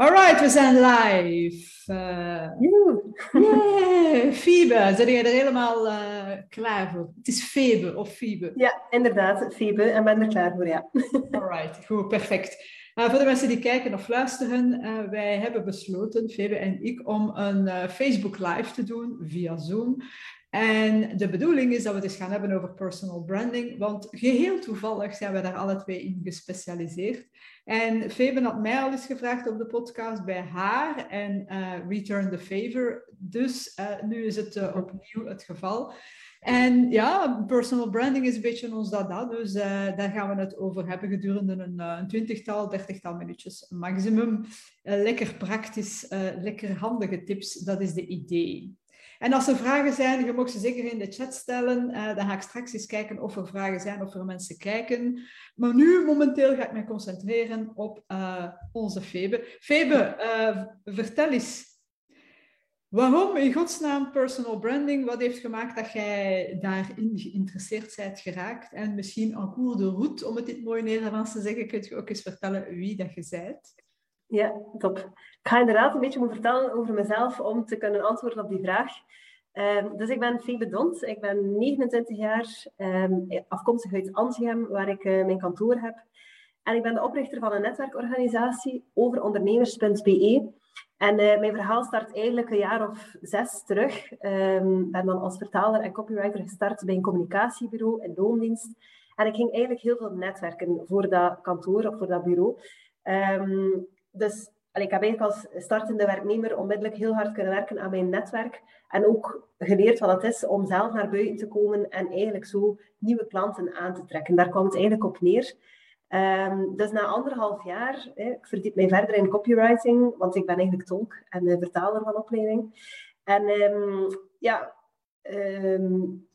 Alright, we zijn live. Uh, yeah, Fiebe, zijn jij er helemaal uh, klaar voor? Het is Febe of Fiebe? Ja, inderdaad, Fiebe. En ben er klaar voor, ja. Alright, goed, perfect. Uh, voor de mensen die kijken of luisteren, wij hebben besloten, Febe en ik, om een Facebook Live te doen via Zoom. En de bedoeling is dat we het eens gaan hebben over personal branding, want geheel toevallig zijn we daar alle twee in gespecialiseerd. En Febe had mij al eens gevraagd op de podcast bij haar en uh, return the favor. Dus uh, nu is het uh, opnieuw het geval. En ja, personal branding is een beetje ons dat, dus daar gaan we het over hebben gedurende een, een twintigtal, dertigtal minuutjes maximum. lekker praktisch, lekker handige tips, dat is de idee. En als er vragen zijn, je mag ze zeker in de chat stellen. Uh, dan ga ik straks eens kijken of er vragen zijn, of er mensen kijken. Maar nu, momenteel, ga ik me concentreren op uh, onze Febe. Febe, uh, vertel eens. Waarom in godsnaam personal branding? Wat heeft gemaakt dat jij daarin geïnteresseerd bent geraakt? En misschien en cours de route, om het in het mooie Nederlands te zeggen, kun je ook eens vertellen wie dat je bent? Ja, top. Ik ga inderdaad een beetje moeten vertellen over mezelf om te kunnen antwoorden op die vraag. Um, dus ik ben Febe Dont, ik ben 29 jaar, um, afkomstig uit Antium, waar ik uh, mijn kantoor heb. En ik ben de oprichter van een netwerkorganisatie overondernemers.be. En uh, mijn verhaal start eigenlijk een jaar of zes terug. Ik um, ben dan als vertaler en copywriter gestart bij een communicatiebureau in loondienst. En ik ging eigenlijk heel veel netwerken voor dat kantoor of voor dat bureau. Dus ik heb eigenlijk als startende werknemer onmiddellijk heel hard kunnen werken aan mijn netwerk. En ook geleerd wat het is om zelf naar buiten te komen en eigenlijk zo nieuwe klanten aan te trekken. Daar komt het eigenlijk op neer. Um, dus na anderhalf jaar, hè, ik verdiep mij verder in copywriting, want ik ben eigenlijk tolk en vertaler van opleiding. En um, ja, um,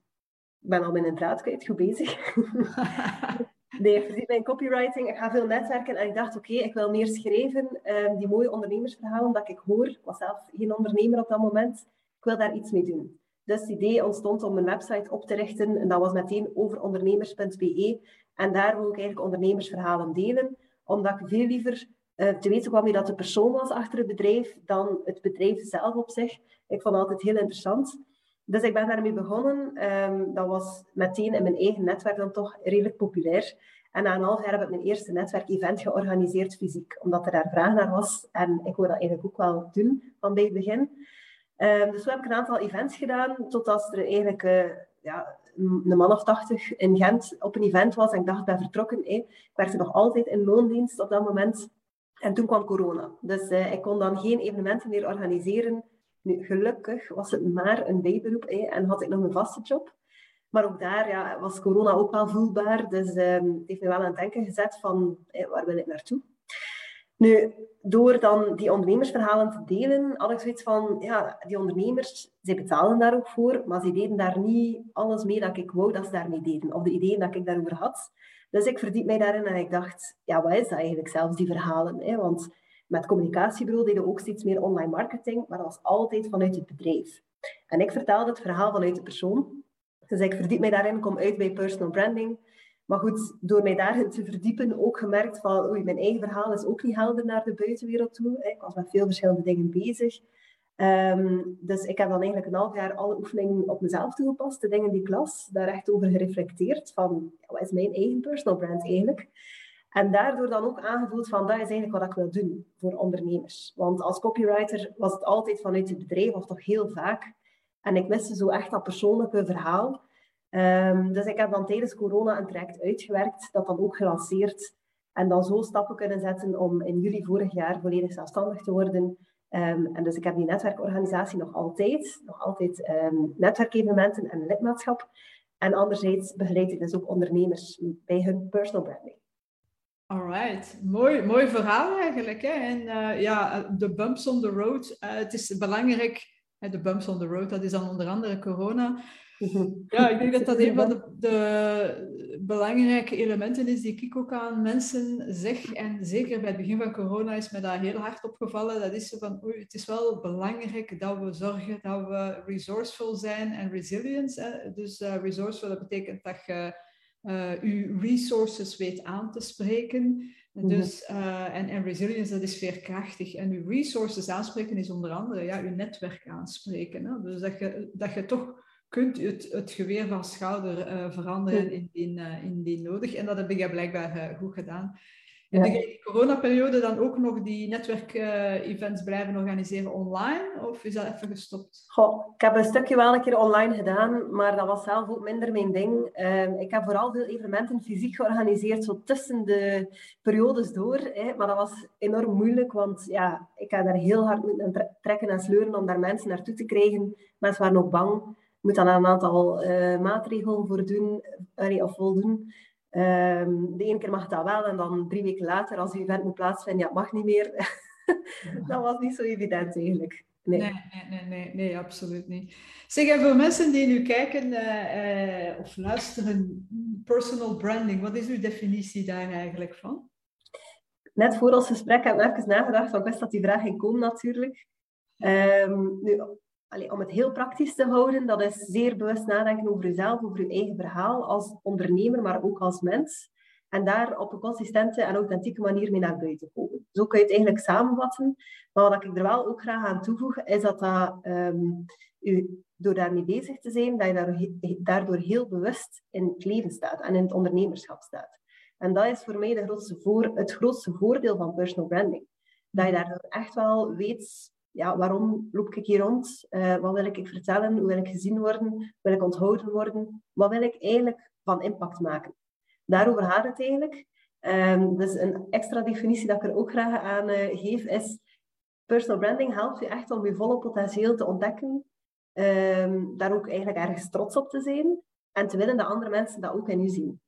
ik ben al mijn draad kwijt, goed bezig. Nee, ik verdiep mijn copywriting. Ik ga veel netwerken en ik dacht, oké, ik wil meer schrijven. Um, die mooie ondernemersverhalen dat ik hoor. Was zelf geen ondernemer op dat moment. Ik wil daar iets mee doen. Dus het idee ontstond om een website op te richten. En dat was meteen over ondernemers.be. En daar wil ik eigenlijk ondernemersverhalen delen. Omdat ik veel liever uh, te weten kwam wie dat de persoon was achter het bedrijf, dan het bedrijf zelf op zich. Ik vond het altijd heel interessant. Dus ik ben daarmee begonnen. Um, dat was meteen in mijn eigen netwerk dan toch redelijk populair. En na een half jaar heb ik mijn eerste netwerkevent georganiseerd fysiek, omdat er daar vraag naar was. En ik wil dat eigenlijk ook wel doen van bij het begin. Um, dus zo heb ik een aantal events gedaan, totdat er eigenlijk uh, ja, een man of tachtig in Gent op een event was. En ik dacht, ik ben vertrokken. Ik werkte nog altijd in loondienst op dat moment. En toen kwam corona. Dus uh, ik kon dan geen evenementen meer organiseren nu, gelukkig was het maar een bijberoep hè, en had ik nog een vaste job. Maar ook daar ja, was corona ook wel voelbaar. Dus um, het heeft me wel aan het denken gezet van waar wil ik naartoe? Nu, door dan die ondernemersverhalen te delen, had ik zoiets van, ja, die ondernemers, zij betalen daar ook voor, maar ze deden daar niet alles mee dat ik wou dat ze daarmee deden, of de ideeën dat ik daarover had. Dus ik verdiep mij daarin en ik dacht, ja, wat is dat eigenlijk zelfs, die verhalen? Hè? Want met communicatiebureau deden we ook steeds meer online marketing, maar dat was altijd vanuit het bedrijf. En ik vertelde het verhaal vanuit de persoon. Dus ik verdiep mij daarin, kom uit bij personal branding. Maar goed, door mij daarin te verdiepen, ook gemerkt van, oei, mijn eigen verhaal is ook niet helder naar de buitenwereld toe. Ik was met veel verschillende dingen bezig. Um, dus ik heb dan eigenlijk een half jaar alle oefeningen op mezelf toegepast, de dingen die ik las, daar echt over gereflecteerd van, wat is mijn eigen personal brand eigenlijk? En daardoor dan ook aangevoeld van, dat is eigenlijk wat ik wil doen voor ondernemers. Want als copywriter was het altijd vanuit het bedrijf, of toch heel vaak. En ik miste zo echt dat persoonlijke verhaal. Um, dus ik heb dan tijdens corona een traject uitgewerkt, dat dan ook gelanceerd. En dan zo stappen kunnen zetten om in juli vorig jaar volledig zelfstandig te worden. Um, en dus ik heb die netwerkorganisatie nog altijd. Nog altijd um, netwerkevenementen en lidmaatschap. En anderzijds begeleid ik dus ook ondernemers bij hun personal branding. Alright, mooi, mooi verhaal eigenlijk. Hè? En uh, ja, de bumps on the road, uh, het is belangrijk. de bumps on the road, dat is dan onder andere corona. Ja, ik denk dat dat een van de, de, belangrijke elementen is die ik ook aan mensen zeg. En zeker bij het begin van corona is me dat heel hard opgevallen. Dat is van, oei, het is wel belangrijk dat we zorgen dat we resourceful zijn en resilient. Hè? Dus uh, resourceful, dat betekent dat je uh, uw resources weet aan te spreken. Mhm. Dus, uh, en, en resilience, dat is veerkrachtig. En uw resources aanspreken is onder andere ja, uw netwerk aanspreken. Hè? Dus dat je, dat je toch kunt het, het geweer van schouder uh, veranderen indien, uh, indien nodig. En dat heb ik blijkbaar goed gedaan. In de coronaperiode dan ook nog die netwerkevents blijven organiseren online? Of is dat even gestopt? Goh, ik heb een stukje wel een keer online gedaan, maar dat was zelf ook minder mijn ding. Uh, ik heb vooral veel evenementen fysiek georganiseerd, zo tussen de periodes door. Hè. Maar dat was enorm moeilijk, want ja, ik heb daar heel hard moeten trekken en sleuren om daar mensen naartoe te krijgen. Mensen waren ook bang. Je moet dan een aantal uh, maatregelen voor doen, of voldoen. Um, de ene keer mag dat wel en dan drie weken later, als je event moet plaatsvinden, ja, mag niet meer. dat was niet zo evident eigenlijk. Nee. Nee, nee, nee, nee, absoluut niet. Zeg, voor mensen die nu kijken uh, uh, of luisteren, personal branding, wat is uw definitie daar eigenlijk van? Net voor ons gesprek heb ik even nagedacht, want ik wist dat die vraag ging komen natuurlijk. Um, nu, om het heel praktisch te houden, dat is zeer bewust nadenken over jezelf, over je eigen verhaal als ondernemer, maar ook als mens. En daar op een consistente en authentieke manier mee naar buiten komen. Zo kun je het eigenlijk samenvatten. Maar wat ik er wel ook graag aan toevoeg, is dat, dat um, u, door daarmee bezig te zijn, dat je daardoor heel bewust in het leven staat en in het ondernemerschap staat. En dat is voor mij de voor, het grootste voordeel van personal branding. Dat je daardoor echt wel weet ja, waarom loop ik hier rond? Uh, wat wil ik vertellen? Hoe wil ik gezien worden? Wil ik onthouden worden? Wat wil ik eigenlijk van impact maken? Daarover gaat het eigenlijk. Um, dus een extra definitie dat ik er ook graag aan uh, geef is... Personal branding helpt je echt om je volle potentieel te ontdekken. Um, daar ook eigenlijk ergens trots op te zijn. En te willen dat andere mensen dat ook in je zien.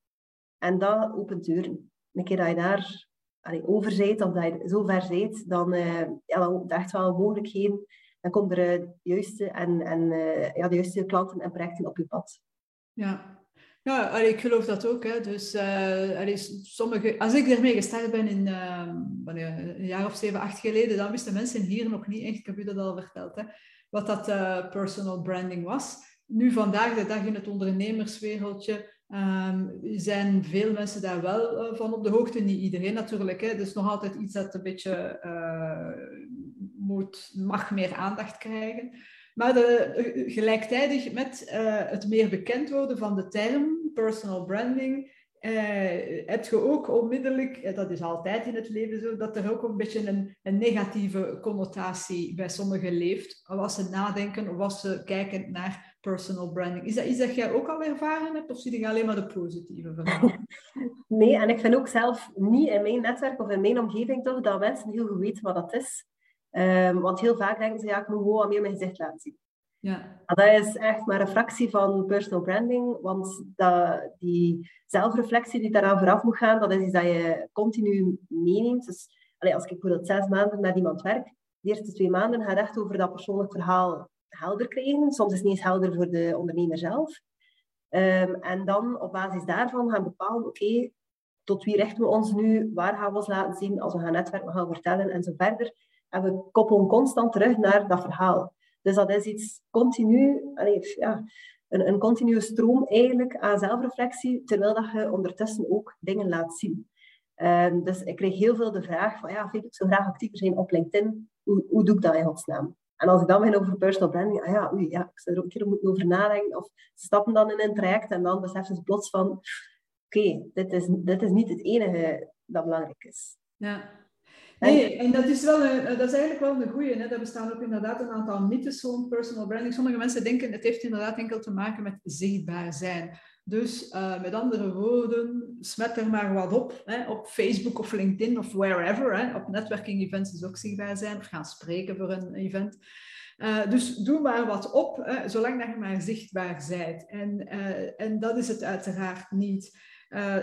En dat opent deuren. Een keer dat je daar allee, over of dat je zo ver zijt, dan, uh, ja, dan echt wel mogelijkheden. Dan komt er de, juiste en, en, uh, ja, de juiste klanten en projecten op je pad. Ja, ja ik geloof dat ook. Hè. Dus, sommige, als ik ermee gestart ben in een jaar of zeven, acht geleden, dan wisten mensen hier nog niet echt, ik heb u dat al verteld, hè, wat dat personal branding was. Nu vandaag de dag in het ondernemerswereldje Um, zijn veel mensen daar wel uh, van op de hoogte, niet iedereen natuurlijk. Hè. Dus nog altijd iets dat een beetje uh, moet, mag meer aandacht krijgen. Maar de, uh, gelijktijdig met het meer bekend worden van de term personal branding, heb je ook onmiddellijk, dat is altijd in het leven zo, dat er ook een beetje een, een negatieve connotatie bij sommigen leeft. Als ze nadenken of als ze kijken naar personal branding. Is dat iets dat jij ook al ervaren hebt of zie je alleen maar de positieve van? nee, en ik vind ook zelf niet in mijn netwerk of in mijn omgeving toch dat mensen heel goed weten wat dat is. Um, want heel vaak denken ze, ja, ik moet gewoon wat meer mijn gezicht laten zien. Ja. Dat is echt maar een fractie van personal branding, want dat, die zelfreflectie die daaraan vooraf moet gaan, dat is iets dat je continu meeneemt. Dus als ik bijvoorbeeld zes maanden met iemand werk, de eerste twee maanden gaat echt over dat persoonlijk verhaal helder krijgen. Soms is het niet eens helder voor de ondernemer zelf. Um, en dan op basis daarvan gaan bepalen, oké, tot wie richten we ons nu? Waar gaan we ons laten zien als we gaan netwerken, gaan vertellen en zo verder. En we koppelen constant terug naar dat verhaal. Dus dat is iets continu, ja, een, een continue stroom eigenlijk aan zelfreflectie, terwijl dat je ondertussen ook dingen laat zien. Um, dus ik kreeg heel veel de vraag van, ja, vind ik zo graag actiever zijn op LinkedIn. Hoe, hoe doe ik dat in godsnaam? En als ik dan begin over personal branding, ah ja, oei, ja, ik zou er ook een keer moeten over nadenken. Of stappen dan in een traject en dan beseffen ze plots van, oké, okay, dit, is, dit is niet het enige dat belangrijk is. Ja. Nee, en dat is, wel een, dat is eigenlijk wel een goeie. Hè? Er bestaan ook inderdaad een aantal mythes rond personal branding. Sommige mensen denken het heeft inderdaad enkel te maken met zichtbaar zijn. Dus uh, met andere woorden, smet er maar wat op. Hè, op Facebook of LinkedIn of wherever. Hè. Op networking events is ook zichtbaar zijn of gaan spreken voor een event. Uh, dus doe maar wat op, hè, zolang dat je maar zichtbaar bent. En, uh, en dat is het uiteraard niet.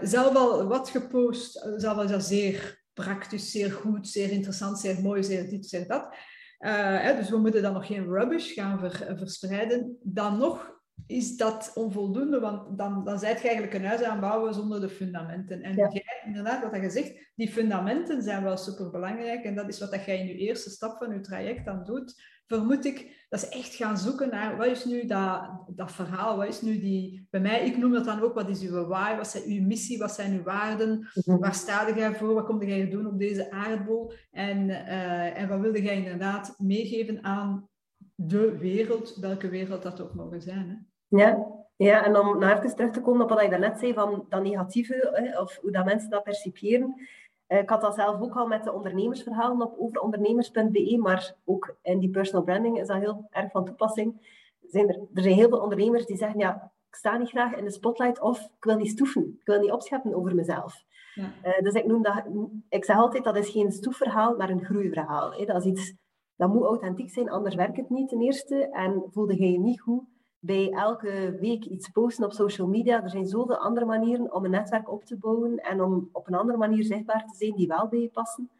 zelf wel wat gepost, zal wel zeer praktisch, zeer goed, zeer interessant, zeer mooi, zeer dit, zeer dat. Dus we moeten dan nog geen rubbish gaan ver, verspreiden. Dan nog is dat onvoldoende, want dan, dan zijt je eigenlijk een huis aanbouwen zonder de fundamenten. En jij, inderdaad, wat je zegt, die fundamenten zijn wel superbelangrijk. En dat is wat jij in je eerste stap van je traject dan doet, vermoed ik, dat is echt gaan zoeken naar wat is nu dat, dat verhaal, wat is nu die, bij mij, ik noem dat dan ook, wat is uw why, wat zijn uw missie, wat zijn uw waarden, mhm. waar sta jij voor, wat kom jij doen op deze aardbol? En, uh, en wat wilde jij inderdaad meegeven aan de wereld, welke wereld dat ook mogen zijn. Hè? Ja, ja, en om naar even terug te komen op wat ik daarnet zei, van dat negatieve, hè, of hoe dat mensen dat percipiëren. Eh, ik had dat zelf ook al met de ondernemersverhalen op overondernemers.be, maar ook in die personal branding is dat heel erg van toepassing. Zijn er, er zijn heel veel ondernemers die zeggen, ja, ik sta niet graag in de spotlight of ik wil niet stoeven, ik wil niet opscheppen over mezelf. Ja. Uh, dus ik noem dat, ik zeg altijd, dat is geen stoefverhaal, maar een groeiverhaal. Hè. Dat is iets, dat moet authentiek zijn, anders werkt het niet ten eerste. En voelde je je niet goed bij elke week iets posten op social media. Er zijn zoveel andere manieren om een netwerk op te bouwen en om op een andere manier zichtbaar te zijn die wel bij je passen,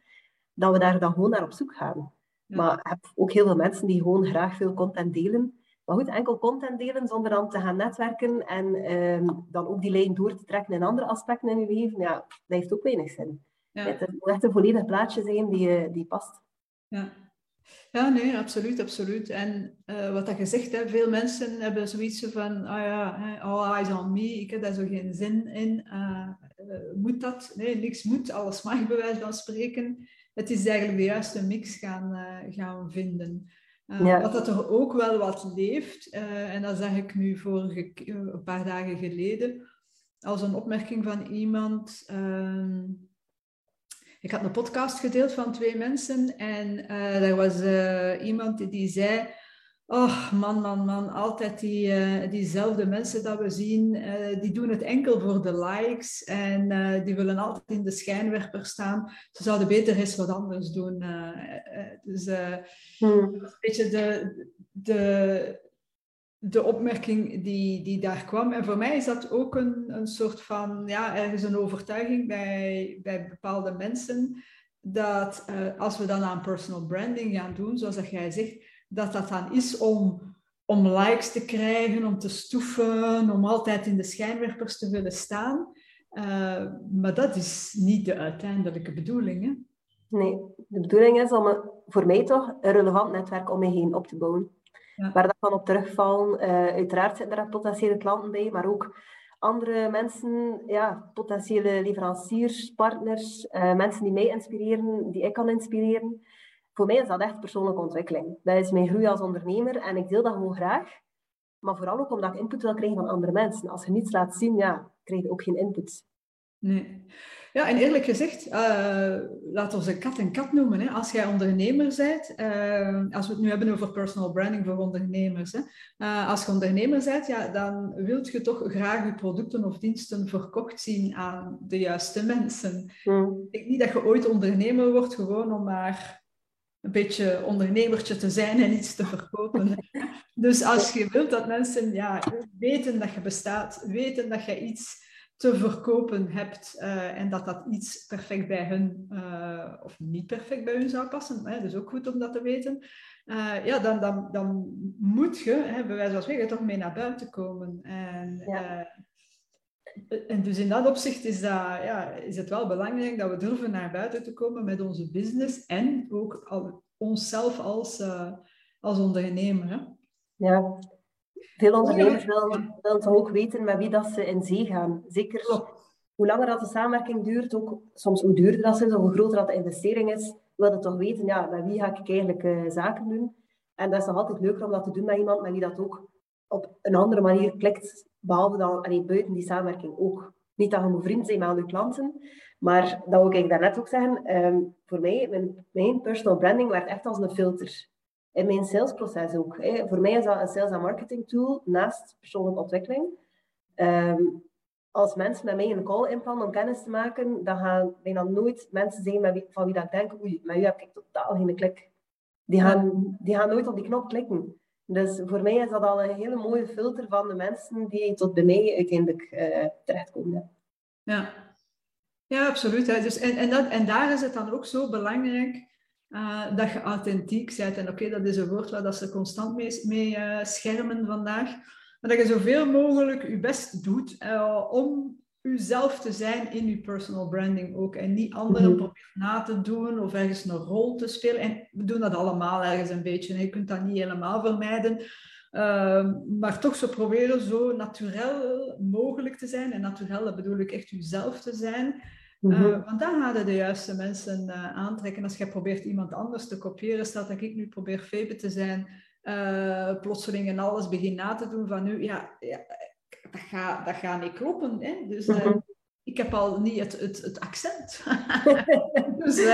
dat we daar dan gewoon naar op zoek gaan. Maar ik heb ook heel veel mensen die gewoon graag veel content delen. Maar goed, enkel content delen zonder dan te gaan netwerken en ehm, dan ook die lijn door te trekken in andere aspecten in je leven, ja, dat heeft ook weinig zin. Ja. Het moet echt een volledig plaatje zijn die, die past. Ja. Ja, nee, absoluut, absoluut. En uh, wat dat gezegd, hè, veel mensen hebben zoiets van, ah ja, all eyes on me, ik heb daar zo geen zin in. Uh, moet dat? Nee, niks moet, alles mag bij wijze van spreken. Het is eigenlijk de juiste mix gaan, gaan vinden. Ja. Wat dat er ook wel wat leeft, en dat zag ik nu vorige, een paar dagen geleden, als een opmerking van iemand ehm, ik had een podcast gedeeld van twee mensen en uh, er was uh, iemand die zei, oh man, man, man, altijd die, uh, diezelfde mensen dat we zien, die doen het enkel voor de likes en die willen altijd in de schijnwerper staan. Ze zouden beter eens wat anders doen. dus hmm. een beetje de, de, de opmerking die, die daar kwam. En voor mij is dat ook een, een soort van, ja, ergens een overtuiging bij, bij bepaalde mensen, dat uh, als we dan aan personal branding gaan doen, zoals dat jij zegt, dat dat dan is om, om likes te krijgen, om te stoeven, om altijd in de schijnwerpers te willen staan. Uh, maar dat is niet de uiteindelijke bedoeling. Hè? Nee, de bedoeling is om voor mij toch een relevant netwerk om me heen op te bouwen. Waar dat kan op terugvallen. Uh, uiteraard zitten er potentiële klanten bij, maar ook andere mensen, ja, potentiële leveranciers, partners, uh, mensen die mij inspireren, die ik kan inspireren. Voor mij is dat echt persoonlijke ontwikkeling. Dat is mijn groei als ondernemer en ik deel dat gewoon graag. Maar vooral ook omdat ik input wil krijgen van andere mensen. Als je niets laat zien, ja, krijg je ook geen input. Nee. Ja, en eerlijk gezegd, uh, laten we ze kat en kat noemen. Hè. Als jij ondernemer bent, uh, als we het nu hebben over personal branding voor ondernemers. Hè. Uh, als je ondernemer bent, ja, dan wilt je toch graag je producten of diensten verkocht zien aan de juiste mensen. Hmm. Ik denk niet dat je ooit ondernemer wordt gewoon om maar een beetje ondernemertje te zijn en iets te verkopen. dus als je wilt dat mensen ja, weten dat je bestaat, weten dat je iets te verkopen hebt uh, en dat dat iets perfect bij hun uh, of niet perfect bij hun zou passen, hè, dus ook goed om dat te weten, uh, ja, dan, dan, dan moet je, hè, bij wijze van spreken, toch mee naar buiten komen. En, ja. en dus in dat opzicht is, dat, ja, is het wel belangrijk dat we durven naar buiten te komen met onze business en ook al, onszelf als, als ondernemer. Hè. Ja, veel ondernemers willen, toch ook weten met wie dat ze in zee gaan. Zeker hoe langer dat de samenwerking duurt, ook soms hoe duurder dat is, of hoe groter dat de investering is, wil je toch weten, ja, met wie ga ik eigenlijk uh, zaken doen. En dat is nog altijd leuker om dat te doen met iemand met wie dat ook op een andere manier klikt, behalve dan allee, buiten die samenwerking ook. Niet dat je moet vriend zijn met je klanten, maar dat wil ik daarnet ook zeggen, um, voor mij, mijn, mijn personal branding werd echt als een filter in mijn salesproces ook. Hè. Voor mij is dat een sales- en marketing tool naast persoonlijke ontwikkeling. Ehm, als mensen met mij een call inplannen om kennis te maken, dan gaan bijna nooit mensen wie, van wie dat ik denk, oei, met u heb ik totaal geen klik. Die gaan, die gaan nooit op die knop klikken. Dus voor mij is dat al een hele mooie filter van de mensen die tot bij mij uiteindelijk uh, terechtkomen. Ja. ja, absoluut. Dus, en, en, dat, en daar is het dan ook zo belangrijk uh, dat je authentiek bent. En oké, dat is een woord waar dat ze constant mee, mee uh, schermen vandaag. Maar dat je zoveel mogelijk je best doet uh, om uzelf te zijn in je personal branding ook. En niet anderen mm proberen na te doen of ergens een rol te spelen. En we doen dat allemaal ergens een beetje. Je kunt dat niet helemaal vermijden. Ehm, maar toch zo proberen zo natuurlijk mogelijk te zijn. En natuurlijk bedoel ik echt jezelf te zijn. Uh, want dan gaan de juiste mensen uh, aantrekken. Als je probeert iemand anders te kopiëren, staat dat ik nu probeer Febe te zijn, uh, plotseling en alles begin na te doen van nu, ja, ja dat, gaat, dat gaat niet kloppen. Hè? Dus mhm. ik heb al niet het, het, het accent. dus,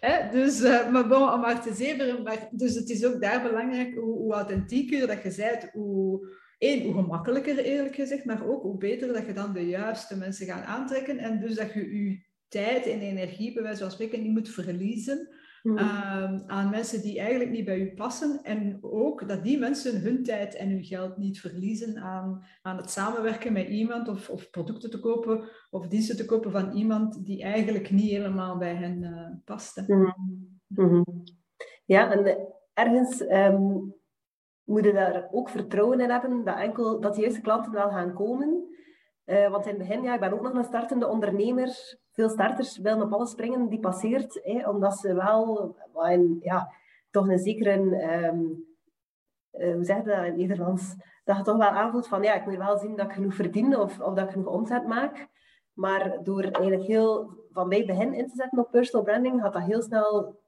hè, dus maar bon, om maar te zeveren. Maar, dus het is ook daar belangrijk hoe, hoe authentieker dat je bent, hoe Eén, hoe gemakkelijker eerlijk gezegd, maar ook hoe beter dat je dan de juiste mensen gaat aantrekken. En dus dat je je tijd en energie, bij wijze van spreken, niet moet verliezen mm. aan mensen die eigenlijk niet bij je passen. En ook dat die mensen hun tijd en hun geld niet verliezen aan, aan het samenwerken met iemand of, of producten te kopen of diensten te kopen van iemand die eigenlijk niet helemaal bij hen uh, past. Mm. Mm-hmm. Ja, en ergens ehm, moet je daar ook vertrouwen in hebben dat, enkel, dat de juiste klanten wel gaan komen. Uh, want in het begin, ja, ik ben ook nog een startende ondernemer. Veel starters willen op alles springen die passeert, omdat ze wel ja, toch een zekere, um, uh, hoe zeg je dat in het Nederlands, dat je toch wel aanvoelt van, ja, ik moet wel zien dat ik genoeg verdien of, of dat ik genoeg omzet maak. Maar door eigenlijk heel van bij begin in te zetten op personal branding, gaat dat heel snel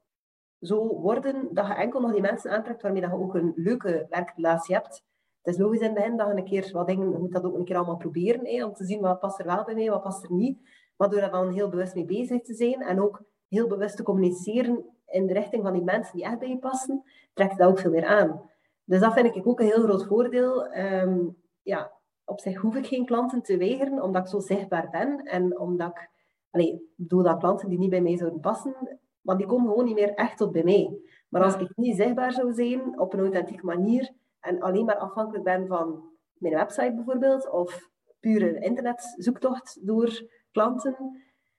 zo worden dat je enkel nog die mensen aantrekt waarmee dat je ook een leuke werkrelatie hebt. Het is logisch in het begin dat je een keer wat dingen, moet dat ook een keer allemaal proberen, hè, om te zien wat past er wel bij mij, wat past er niet. Maar door daar dan heel bewust mee bezig te zijn en ook heel bewust te communiceren in de richting van die mensen die echt bij je passen, trekt dat ook veel meer aan. Dus dat vind ik ook een heel groot voordeel. Ehm, ja, op zich hoef ik geen klanten te weigeren, omdat ik zo zichtbaar ben en omdat ik, allee, bedoel dat klanten die niet bij mij zouden passen, want die komen gewoon niet meer echt tot bij mij. Maar als ik niet zichtbaar zou zijn op een authentieke manier en alleen maar afhankelijk ben van mijn website bijvoorbeeld, of pure internetzoektocht door klanten,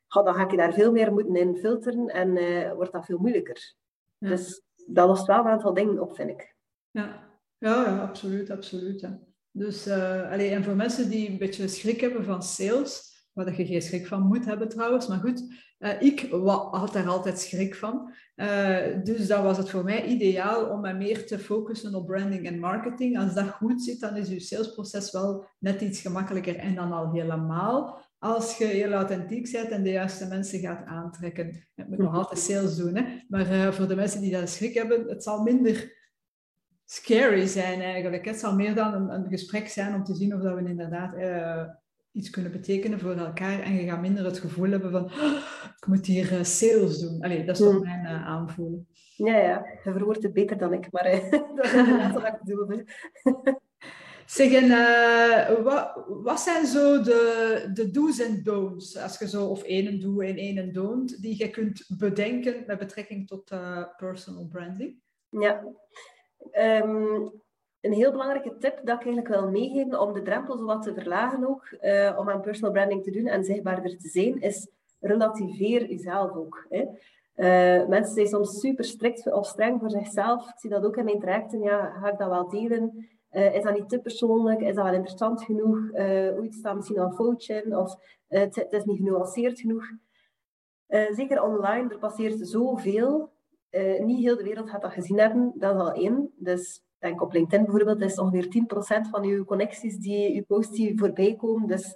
dan ga ik daar veel meer moeten in filteren en uh, wordt dat veel moeilijker. Dus dat lost wel een aantal dingen op, vind ik. Ja, ja, ja absoluut, absoluut. Dus uh, en voor mensen die een beetje schrik hebben van sales, waar je geen schrik van moet hebben trouwens, maar goed, uh, ik had daar altijd schrik van. Uh, dus dan was het voor mij ideaal om me meer te focussen op branding en marketing. Als dat goed zit, dan is je salesproces wel net iets gemakkelijker. En dan al helemaal als je heel authentiek bent en de juiste mensen gaat aantrekken. Je moet nog altijd sales doen, hè? maar uh, voor de mensen die dat schrik hebben, het zal minder scary zijn eigenlijk. Het zal meer dan een, een gesprek zijn om te zien of dat we inderdaad iets kunnen betekenen voor elkaar en je gaat minder het gevoel hebben van oh, ik moet hier uh, sales doen. Allee, dat is toch hmm. mijn uh, aanvoelen. Ja, ja, je verwoordt het beter dan ik, maar uh, dat is inderdaad wat ik bedoel. Zeg, en wat, wat zijn zo de, de do's en don'ts, als je zo, of één doe en één don't, die je kunt bedenken met betrekking tot personal branding? Ja, um, een heel belangrijke tip dat ik eigenlijk wil meegeven om de drempel wat te verlagen ook, uh, om aan personal branding te doen en zichtbaarder te zijn, is relativeer jezelf ook. Hè. Uh, mensen zijn soms super strikt of streng voor zichzelf. Ik zie dat ook in mijn trajecten. Ja, ga ik dat wel delen? Uh, is dat niet te persoonlijk? Is dat wel interessant genoeg? Uh, oei, staat misschien al foutje in? Of het, het, is niet genuanceerd genoeg? zeker online, er passeert zoveel. niet heel de wereld gaat dat gezien hebben. Dat is al één. Dus denk op LinkedIn bijvoorbeeld, is ongeveer 10% van je connecties die je post die voorbij komen. Dus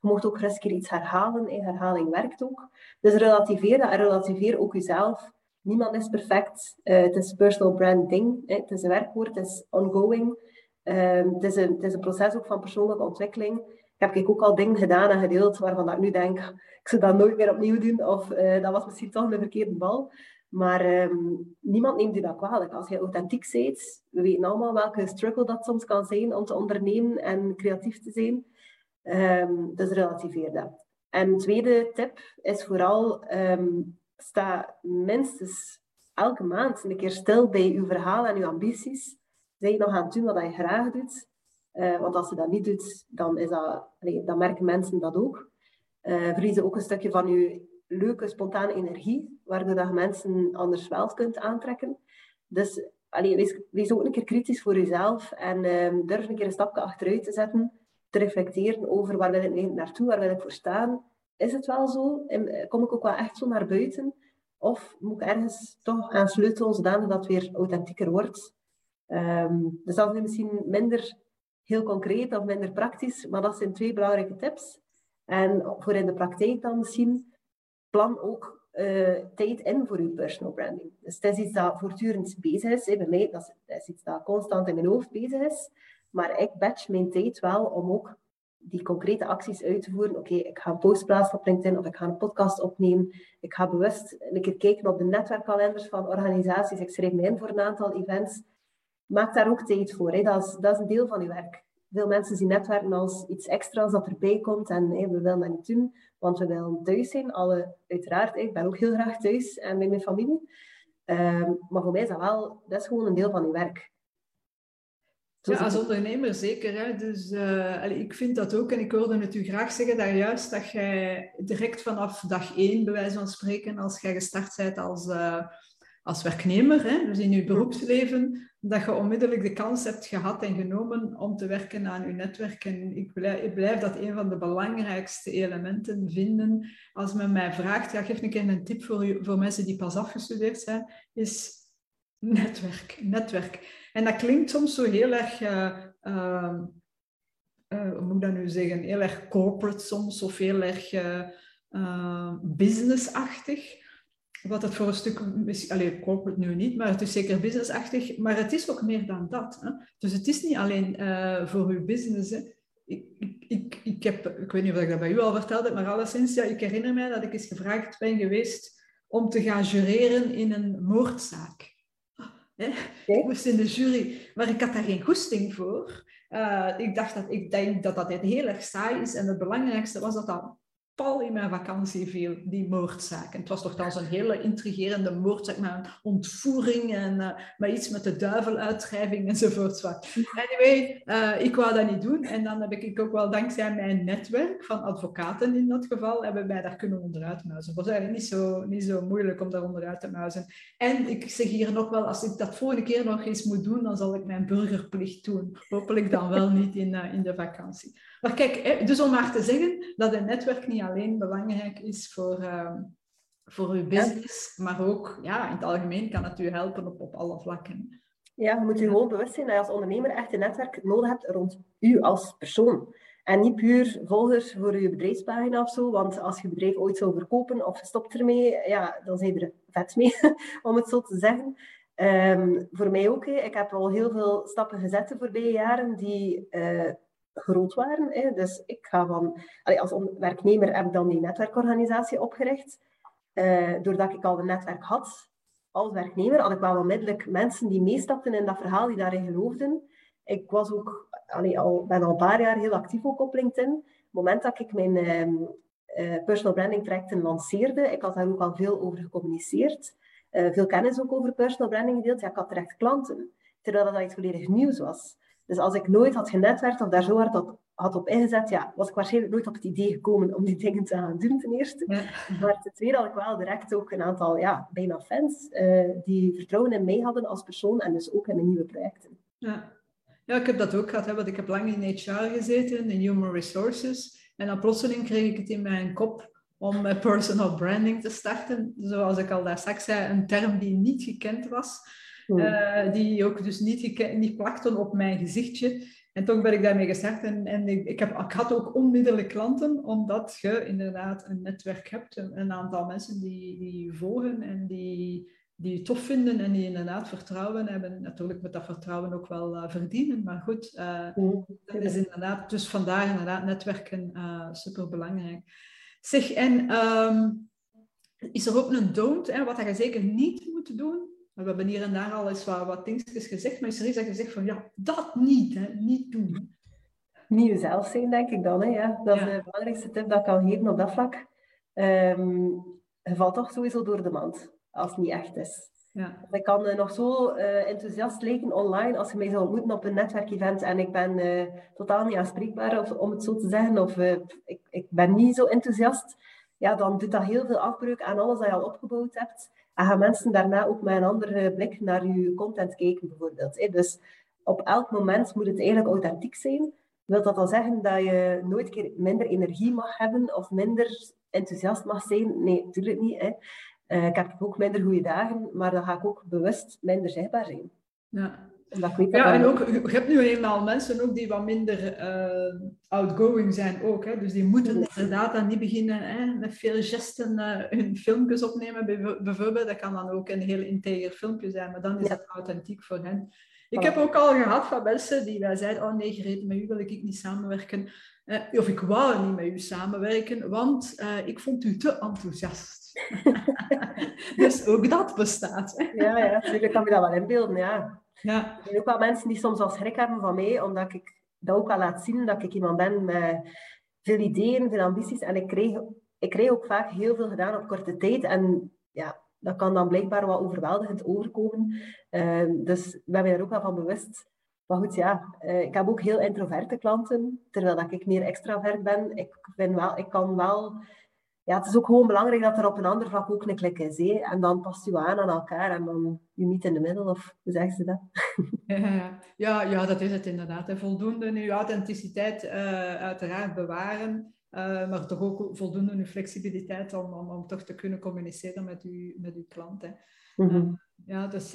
je mocht ook keer iets herhalen. En herhaling werkt ook. Dus relativeer dat en relativeer ook jezelf. Niemand is perfect. Uh, het is personal branding. Hè. Het is een werkwoord. Het is ongoing. Uh, het, is een, een proces ook van persoonlijke ontwikkeling. Ik heb ik ook al dingen gedaan en gedeeld waarvan ik nu denk, ik zou dat nooit meer opnieuw doen. Of uh, dat was misschien toch een verkeerde bal. Maar ehm, niemand neemt je dat kwalijk. Als je authentiek bent, we weten allemaal welke struggle dat soms kan zijn om te ondernemen en creatief te zijn. Um, dus relativeer dat. En tweede tip is vooral, um, sta minstens elke maand een keer stil bij uw verhaal en uw ambities. Zijn je nog aan het doen wat je graag doet? Uh, want als je dat niet doet, dan, is dat, nee, dan merken mensen dat ook. Uh, verliezen ook een stukje van je leuke, spontane energie, waardoor je mensen anders wel kunt aantrekken. Dus allee, wees, ook een keer kritisch voor jezelf en um, durf een keer een stapje achteruit te zetten, te reflecteren over waar wil ik naartoe, waar wil ik voor staan. Is het wel zo? En kom ik ook wel echt zo naar buiten? Of moet ik ergens toch aan sleutelen zodanig dat het weer authentieker wordt? Um, dus dat is misschien minder heel concreet of minder praktisch, maar dat zijn twee belangrijke tips. En voor in de praktijk dan misschien, plan ook uh, tijd in voor je personal branding. Dus het is iets dat voortdurend bezig is. Bij mij dat is, iets dat constant in mijn hoofd bezig is. Maar ik batch mijn tijd wel om ook die concrete acties uit te voeren. Oké, ik ga een post plaatsen op LinkedIn of ik ga een podcast opnemen. Ik ga bewust een keer kijken op de netwerkkalenders van organisaties. Ik schrijf me in voor een aantal events. Maak daar ook tijd voor. Hè. Dat, is, dat is een deel van je werk. Veel mensen zien netwerken als iets extra's dat erbij komt en we willen dat niet doen, want we willen thuis zijn. Alle, uiteraard, ik ben ook heel graag thuis en met mijn familie. Ehm, maar voor mij is dat wel, dat is gewoon een deel van je werk. ja, als ondernemer zeker. Hè? Dus uh, ik vind dat ook. En ik hoorde het u graag zeggen daar juist dat jij direct vanaf dag één, bij wijze van spreken, als jij gestart bent als, uh, als werknemer, hè? dus in je beroepsleven, dat je onmiddellijk de kans hebt gehad en genomen om te werken aan je netwerk. En ik blijf, ik blijf dat een van de belangrijkste elementen vinden. Als men mij vraagt, ja, geef een keer een tip voor, voor mensen die pas afgestudeerd zijn, is netwerk, netwerk. En dat klinkt soms zo heel erg, uh, uh, uh, hoe moet ik dat nu zeggen, heel erg corporate soms, of heel erg businessachtig. Wat het voor een stuk, alleen corporate nu niet, maar het is zeker businessachtig. Maar het is ook meer dan dat. Hè? Dus het is niet alleen uh, voor uw business. Hè? Ik, ik, ik, heb, ik weet niet of ik dat bij u al verteld heb, maar alleszins, ja, ik herinner mij dat ik eens gevraagd ben geweest om te gaan jureren in een moordzaak. Hè? Ik moest in de jury, maar ik had daar geen goesting voor. Uh, ik dacht dat ik denk dat dat heel erg saai is. En het belangrijkste was dat dat pal in mijn vakantie viel, die moordzaak. En het was toch dan zo'n hele intrigerende moordzaak met een ontvoering en uh, met iets met de duiveluitschrijving enzovoort. Anyway, uh, ik wou dat niet doen. En dan heb ik ook wel dankzij mijn netwerk van advocaten in dat geval, hebben wij daar kunnen onderuit muizen. Het eigenlijk niet zo, niet zo moeilijk om daar onderuit te muizen. En ik zeg hier nog wel, als ik dat volgende keer nog eens moet doen, dan zal ik mijn burgerplicht doen. Hopelijk dan wel niet in, uh, in de vakantie. Maar kijk, dus om maar te zeggen dat een netwerk niet alleen belangrijk is voor, uh, voor uw business, maar ook ja, in het algemeen kan het u helpen op, op alle vlakken. Ja, je moet je gewoon bewust zijn dat je als ondernemer echt een netwerk nodig hebt rond u als persoon. En niet puur volgers voor je bedrijfspagina of zo, want als je bedrijf ooit zou verkopen of stopt ermee, ja, dan zijn er vet mee, om het zo te zeggen. Um, voor mij ook. Ik heb al heel veel stappen gezet de voorbije jaren die uh, groot waren. Hè. Dus ik ga van, als werknemer heb ik dan die netwerkorganisatie opgericht. Uh, doordat ik al een netwerk had als werknemer, had ik wel onmiddellijk mensen die meestapten in dat verhaal, die daarin geloofden. Ik was ook, al, ben al een paar jaar heel actief op LinkedIn. Op het moment dat ik mijn uh, personal branding trajecten lanceerde, ik had daar ook al veel over gecommuniceerd. Uh, veel kennis ook over personal branding gedeeld. Ja, ik had terecht klanten. Terwijl dat iets volledig nieuws was. Dus als ik nooit had genetwerkt of daar zo hard op, had op ingezet, ja, was ik waarschijnlijk nooit op het idee gekomen om die dingen te gaan doen, ten eerste. Maar ten tweede had ik wel direct ook een aantal, ja, bijna fans, uh, die vertrouwen in mij hadden als persoon en dus ook in mijn nieuwe projecten. Ja. Ja, ik heb dat ook gehad, hè, want ik heb lang in HR gezeten, in Human Resources. En dan plotseling kreeg ik het in mijn kop om personal branding te starten. Zoals ik al daar straks zei, een term die niet gekend was. Uh, die ook dus niet, niet plakten op mijn gezichtje. En toch ben ik daarmee gestart. En, en ik, ik, heb, ik had ook onmiddellijk klanten, omdat je inderdaad een netwerk hebt. Een, een aantal mensen die, die je volgen en die, die je tof vinden en die inderdaad vertrouwen hebben. Natuurlijk moet dat vertrouwen ook wel uh, verdienen. Maar goed, uh, dat is inderdaad, dus vandaar inderdaad netwerken uh, super belangrijk. Zeg, en um, is er ook een don't, hè, wat je zeker niet moet doen? We hebben hier en daar al eens wat, wat dingetjes gezegd, maar is er iets dat je zegt van ja, dat niet, hè, niet doen. Niet jezelf zijn, denk ik dan. Hè, ja. Dat is de belangrijkste tip dat ik kan geven op dat vlak. Um, je valt toch sowieso door de mand, als het niet echt is. Ja. Ik kan uh, nog zo uh, enthousiast lijken online als je mij zou ontmoeten op een netwerkevent en ik ben uh, totaal niet aanspreekbaar, of, om het zo te zeggen, of ik, ik ben niet zo enthousiast, ja, dan doet dat heel veel afbreuk aan alles dat je al opgebouwd hebt. Gaan mensen daarna ook met een andere blik naar je content kijken, bijvoorbeeld. Dus op elk moment moet het eigenlijk authentiek zijn. Wil dat dan zeggen dat je nooit keer minder energie mag hebben of minder enthousiast mag zijn? Nee, natuurlijk niet. Hè. Uh, ik heb ook minder goede dagen, maar dan ga ik ook bewust minder zichtbaar zijn. Ja. Ja, en ook, je hebt nu eenmaal mensen ook die wat minder uh, outgoing zijn ook. Hè? Dus die moeten inderdaad dan niet beginnen hè, met veel gesten uh, hun filmpjes opnemen. Bijvoorbeeld, dat kan dan ook een heel integer filmpje zijn, maar dan is het authentiek voor hen. Ik heb ook al gehad van mensen die wij zeiden, oh nee, gereden met u wil ik niet samenwerken. Uh, of ik wou niet met u samenwerken, want ik vond u te enthousiast. dus ook dat bestaat. ja, ja, natuurlijk kan je dat wel inbeelden, ja. Ja. Er zijn ook wel mensen die soms al schrik hebben van mij, omdat ik dat ook wel laat zien, dat ik iemand ben met veel ideeën, veel ambities. En ik kreeg, ik kreeg ook vaak heel veel gedaan op korte tijd. En ja, dat kan dan blijkbaar wat overweldigend overkomen. Uh, dus ik ben me ook wel van bewust. Maar goed, ja, uh, ik heb ook heel introverte klanten, terwijl dat ik meer extravert ben. Ik, vind wel, ik kan wel... Ja, het is ook gewoon belangrijk dat er op een ander vlak ook een klik is. Hè? En dan past je aan aan elkaar en dan je niet in de middel, of hoe zeggen ze dat? Ja, ja, dat is het inderdaad. Hè. Voldoende je authenticiteit uh, uiteraard bewaren. Uh, maar toch ook voldoende flexibiliteit om, om, om toch te kunnen communiceren met uw, met uw klant. Hè. Mm -hmm. ja, dus,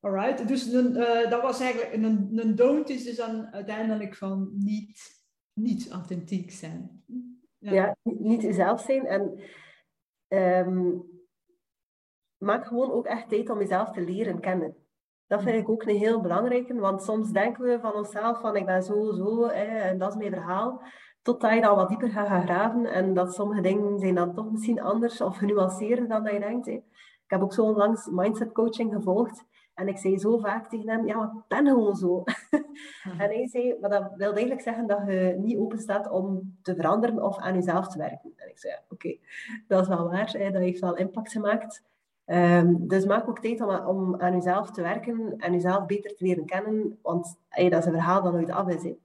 alright. Dus een, uh, dat was eigenlijk een, een don't is dus dan uiteindelijk van niet, niet authentiek zijn. Ja, niet jezelf zijn en um, maak gewoon ook echt tijd om jezelf te leren kennen. Dat vind ik ook een heel belangrijke, want soms denken we van onszelf van ik ben zo, zo, en dat is mijn verhaal. Totdat je dan wat dieper gaat gaan graven en dat sommige dingen zijn dan toch misschien anders of genuanceerder dan dat je denkt. Ik heb ook zo onlangs mindset coaching gevolgd en ik zei zo vaak tegen hem, ja, ik ben gewoon zo. en hij zei, maar dat wil eigenlijk zeggen dat je niet open staat om te veranderen of aan jezelf te werken. En ik zei, oké, dat is wel waar, hè, dat heeft wel impact gemaakt. Um, dus maak ook tijd om, om, aan jezelf te werken en jezelf beter te leren kennen, want hey, dat is een verhaal dat nooit af is. Hè.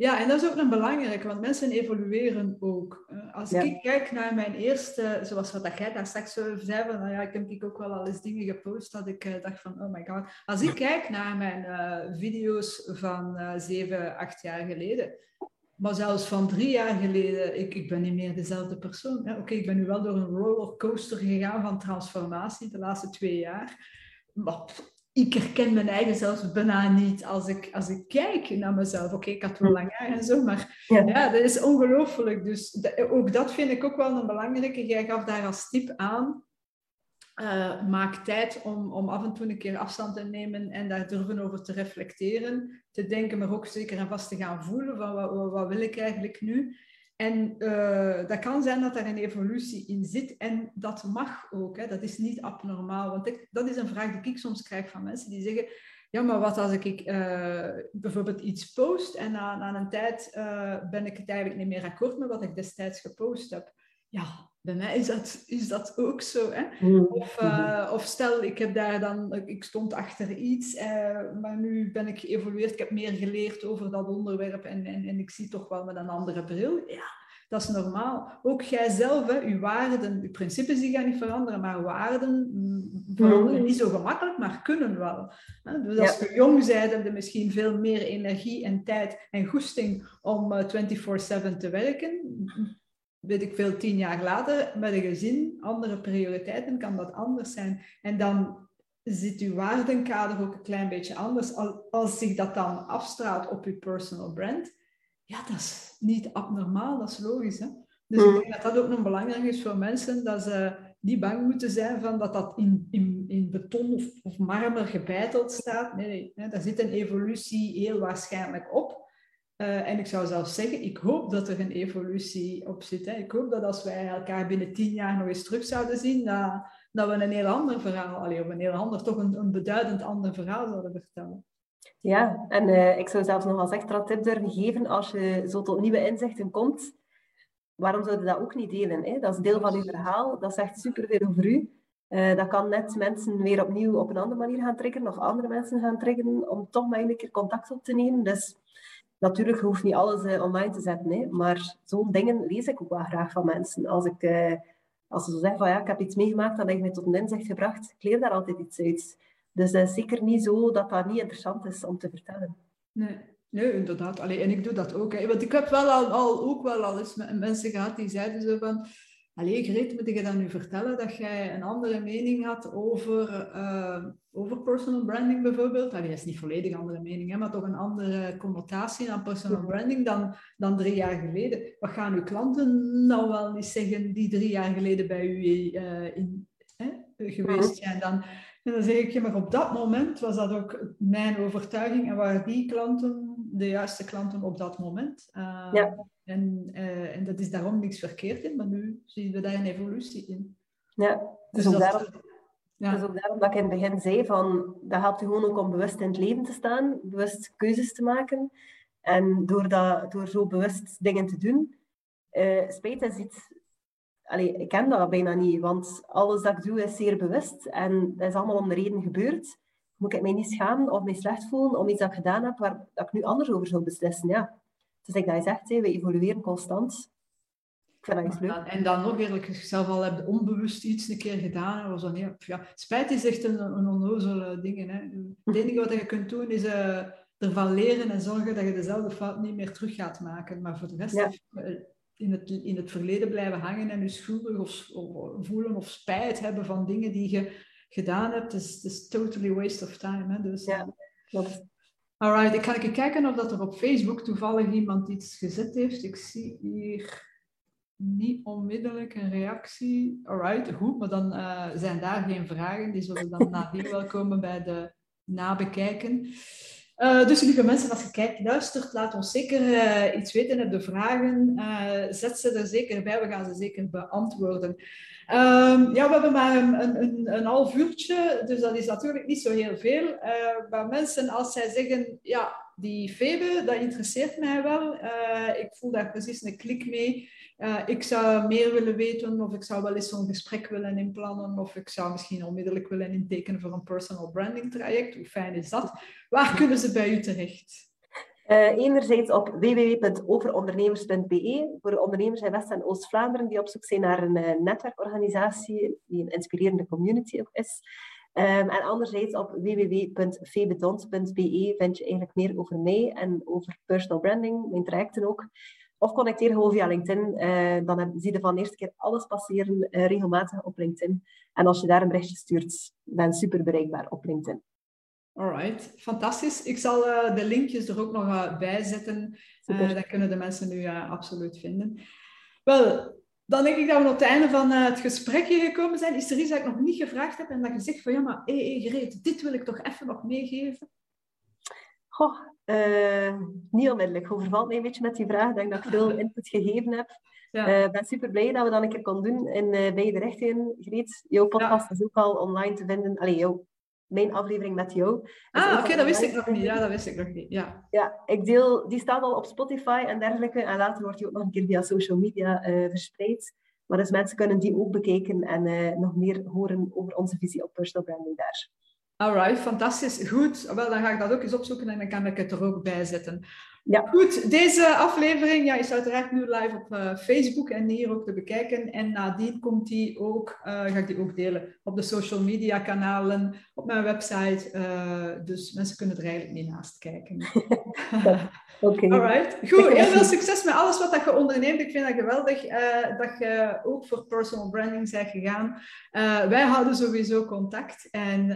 Ja, en dat is ook een belangrijke, want mensen evolueren ook. Eh, als ik kijk naar mijn eerste, zoals wat jij daar straks zei, van, nou ja, ik heb ook wel al eens dingen gepost dat ik uh, dacht van, oh my god. Als ik kijk naar mijn uh, video's van zeven, acht jaar geleden, maar zelfs van drie jaar geleden, ik, ik ben niet meer dezelfde persoon. Oké, ik ben nu wel door een rollercoaster gegaan van transformatie de laatste twee jaar. Maar ik herken mijn eigen zelfs bijna niet als ik, als ik kijk naar mezelf. Oké, ik had wel lang haar en zo, maar ja, dat is ongelooflijk. Dus ook dat vind ik ook wel een belangrijke. Jij gaf daar als tip aan. Uh, maak tijd om, om af en toe een keer afstand te nemen en daar durven over te reflecteren, te denken, maar ook zeker en vast te gaan voelen van wat, wat, wat wil ik eigenlijk nu. En uh, dat kan zijn dat er een evolutie in zit en dat mag ook. Hè. Dat is niet abnormaal. Want ik, dat is een vraag die ik soms krijg van mensen die zeggen... Ja, maar wat als ik uh, bijvoorbeeld iets post en na, na een tijd uh, ben ik het eigenlijk niet meer akkoord met wat ik destijds gepost heb? Ja, bij mij is dat, is dat ook zo. Hè? Mm. Of, uh, of stel, ik heb daar dan, ik stond achter iets, uh, maar nu ben ik geëvolueerd, ik heb meer geleerd over dat onderwerp en, en, en ik zie toch wel met een andere bril. Ja, dat is normaal. Ook jijzelf, hè, uw waarden, uw principes die gaan niet veranderen, maar waarden mm, veranderen mm. niet zo gemakkelijk, maar kunnen wel. Dus als je jong bent, heb je misschien veel meer energie en tijd en goesting om 24-7 eh, te werken weet ik veel, tien jaar later, met een gezin, andere prioriteiten, kan dat anders zijn. En dan zit uw waardenkader ook een klein beetje anders. Als zich dat dan afstraalt op uw personal brand, ja, dat is niet abnormaal, dat is logisch. Hè? Dus ik mm. denk dat dat ook nog belangrijk is voor mensen, dat ze niet bang moeten zijn van dat dat in, in, in beton of, of marmer gebeiteld staat. Nee, nee, daar zit een evolutie heel waarschijnlijk op. Uh, en ik zou zelfs zeggen, ik hoop dat er een evolutie op zit. Hè. Ik hoop dat als wij elkaar binnen tien jaar nog eens terug zouden zien, dat, dat we een heel ander verhaal, allee, of een heel ander, toch een, een beduidend ander verhaal zouden vertellen. Ja, en uh, ik zou zelfs nog als extra tip durven geven, als je zo tot nieuwe inzichten komt, waarom zou je dat ook niet delen? Hè? Dat is deel van je verhaal, dat zegt superveel over u. Uh, dat kan net mensen weer opnieuw op een andere manier gaan triggeren, of andere mensen gaan triggeren, om toch maar een keer contact op te nemen. Dus Natuurlijk, hoeft niet alles uh, online te zetten, hè, maar zo'n dingen lees ik ook wel graag van mensen. Als ik uh, als ze zo zeggen van ja, ik heb iets meegemaakt, dat heeft mij tot een inzicht gebracht, ik leer daar altijd iets uit. Dus is zeker niet zo dat dat niet interessant is om te vertellen. Nee, nee inderdaad. Allee, en ik doe dat ook. Hè. Want ik heb wel al, al, ook wel al eens met mensen gehad die zeiden zo van... Allee, Greet, moet je dan nu vertellen dat jij een andere mening had over, uh, over personal branding bijvoorbeeld? Allee, dat is niet volledig andere mening, hè, maar toch een andere connotatie aan personal branding dan, dan drie jaar geleden. Wat gaan uw klanten nou wel niet zeggen die drie jaar geleden bij u uh, in, hè, geweest zijn? Dan, en dan zeg ik, je, maar op dat moment was dat ook mijn overtuiging en waren die klanten de juiste klanten op dat moment. Uh, ja. En, uh, en dat is daarom niks verkeerd in, maar nu zien we daar een evolutie in. Ja, dus, dus ook daarom, ja. dus ook daarom dat ik in het begin zei van, dat helpt je gewoon ook om bewust in het leven te staan, bewust keuzes te maken. En door, dat, door zo bewust dingen te doen, uh, spijt is iets... Allee, ik ken dat bijna niet, want alles dat ik doe is zeer bewust. En dat is allemaal om de reden gebeurd. Moet ik mij niet schamen of mij slecht voelen om iets dat ik gedaan heb waar dat ik nu anders over zou beslissen? Ja, dus ik dat je zegt, we evolueren constant. Ik vind dat iets leuk. En dan nog eerlijk gezegd, al heb onbewust iets een keer gedaan. Was dan, ja, ja, spijt is echt een, een onnozele ding. Hè. Het enige wat je kunt doen is uh, ervan leren en zorgen dat je dezelfde fout niet meer terug gaat maken. Maar voor de rest eh, in, het, in het verleden blijven hangen en je schuldig of, of, voelen of spijt hebben van dingen die je gedaan hebt, is, is totally waste of time. Hè. Dus, ja, klopt. Alright, ik ga even kijken of dat er op Facebook toevallig iemand iets gezet heeft. Ik zie hier niet onmiddellijk een reactie. Alright, goed, maar dan uh, zijn daar geen vragen. Die zullen dan nadien wel komen bij de nabekijken. Uh, dus lieve mensen, als je kijkt, luistert, laat ons zeker uh, iets weten. Heb de vragen, zet ze er zeker bij. We gaan ze zeker beantwoorden. Um, ja, we hebben maar een, een, een, half uurtje, dus dat is natuurlijk niet zo heel veel. Uh, maar mensen, als zij zeggen, ja, die Febe, dat interesseert mij wel. Uh, ik voel daar precies een klik mee. Uh, ik zou meer willen weten, of ik zou wel eens zo'n gesprek willen inplannen, of ik zou misschien onmiddellijk willen intekenen voor een personal branding traject. Hoe fijn is dat? Waar kunnen ze bij u terecht? Uh, enerzijds op www.overondernemers.be voor ondernemers in West- en Oost-Vlaanderen die op zoek zijn naar een uh, netwerkorganisatie die een inspirerende community is. Um, en anderzijds op www.febedont.be vind je eigenlijk meer over mij en over personal branding, mijn trajecten ook. Of connecteer gewoon via LinkedIn. Uh, dan heb, zie je van de eerste keer alles passeren regelmatig op LinkedIn. En als je daar een berichtje stuurt, ben super bereikbaar op LinkedIn. Alright, fantastisch. Ik zal uh, de linkjes er ook nog uh, bij zetten. Uh, dat kunnen de mensen nu absoluut vinden. Wel, dan denk ik dat we op het einde van het gesprekje gekomen zijn. Is er iets dat ik nog niet gevraagd heb en dat je zegt van ja, maar hé, hey, Greet, dit wil ik toch even nog meegeven? Goh, niet onmiddellijk. Overvalt mij een beetje met die vraag. Ik denk dat ik veel input gegeven heb. Ik ja. ben super blij dat we dat een keer konden doen in beide richtingen. Greet, jouw podcast is ook al online te vinden. Allee, jouw mijn aflevering met jou. Ah, oké, dat wist ik nog niet. Ja, dat wist ik nog niet. Ja, ja ik deel, die staat al op Spotify en dergelijke. En later wordt die ook nog een keer via social media uh, verspreid. Maar dus mensen kunnen die ook bekijken en uh, nog meer horen over onze visie op personal branding daar. Alright, fantastisch. Goed. Wel, dan ga ik dat ook eens opzoeken en dan kan ik het er ook bij zetten. Ja. Goed, deze aflevering ja, is uiteraard nu live op uh, Facebook en hier ook te bekijken. En nadien komt die ook, uh, ga ik die ook delen op de social media kanalen, op mijn website. Uh, dus mensen kunnen er eigenlijk niet naast kijken. Oké. Okay. Alright. Goed, heel veel succes met alles wat dat je onderneemt. Ik vind dat geweldig dat je ook voor personal branding bent gegaan. wij houden sowieso contact en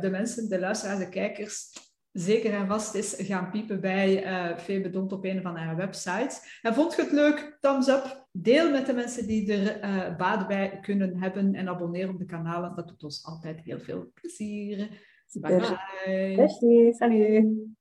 de mensen, de luisteraars, de kijkers zeker en vast is gaan piepen bij uh, Febe Dont op een van haar websites. En vond je het leuk? Thumbs up. Deel met de mensen die er uh, baat bij kunnen hebben. En abonneer op de kanalen. Dat doet ons altijd heel veel plezier. Bye bye. Merci. Salut.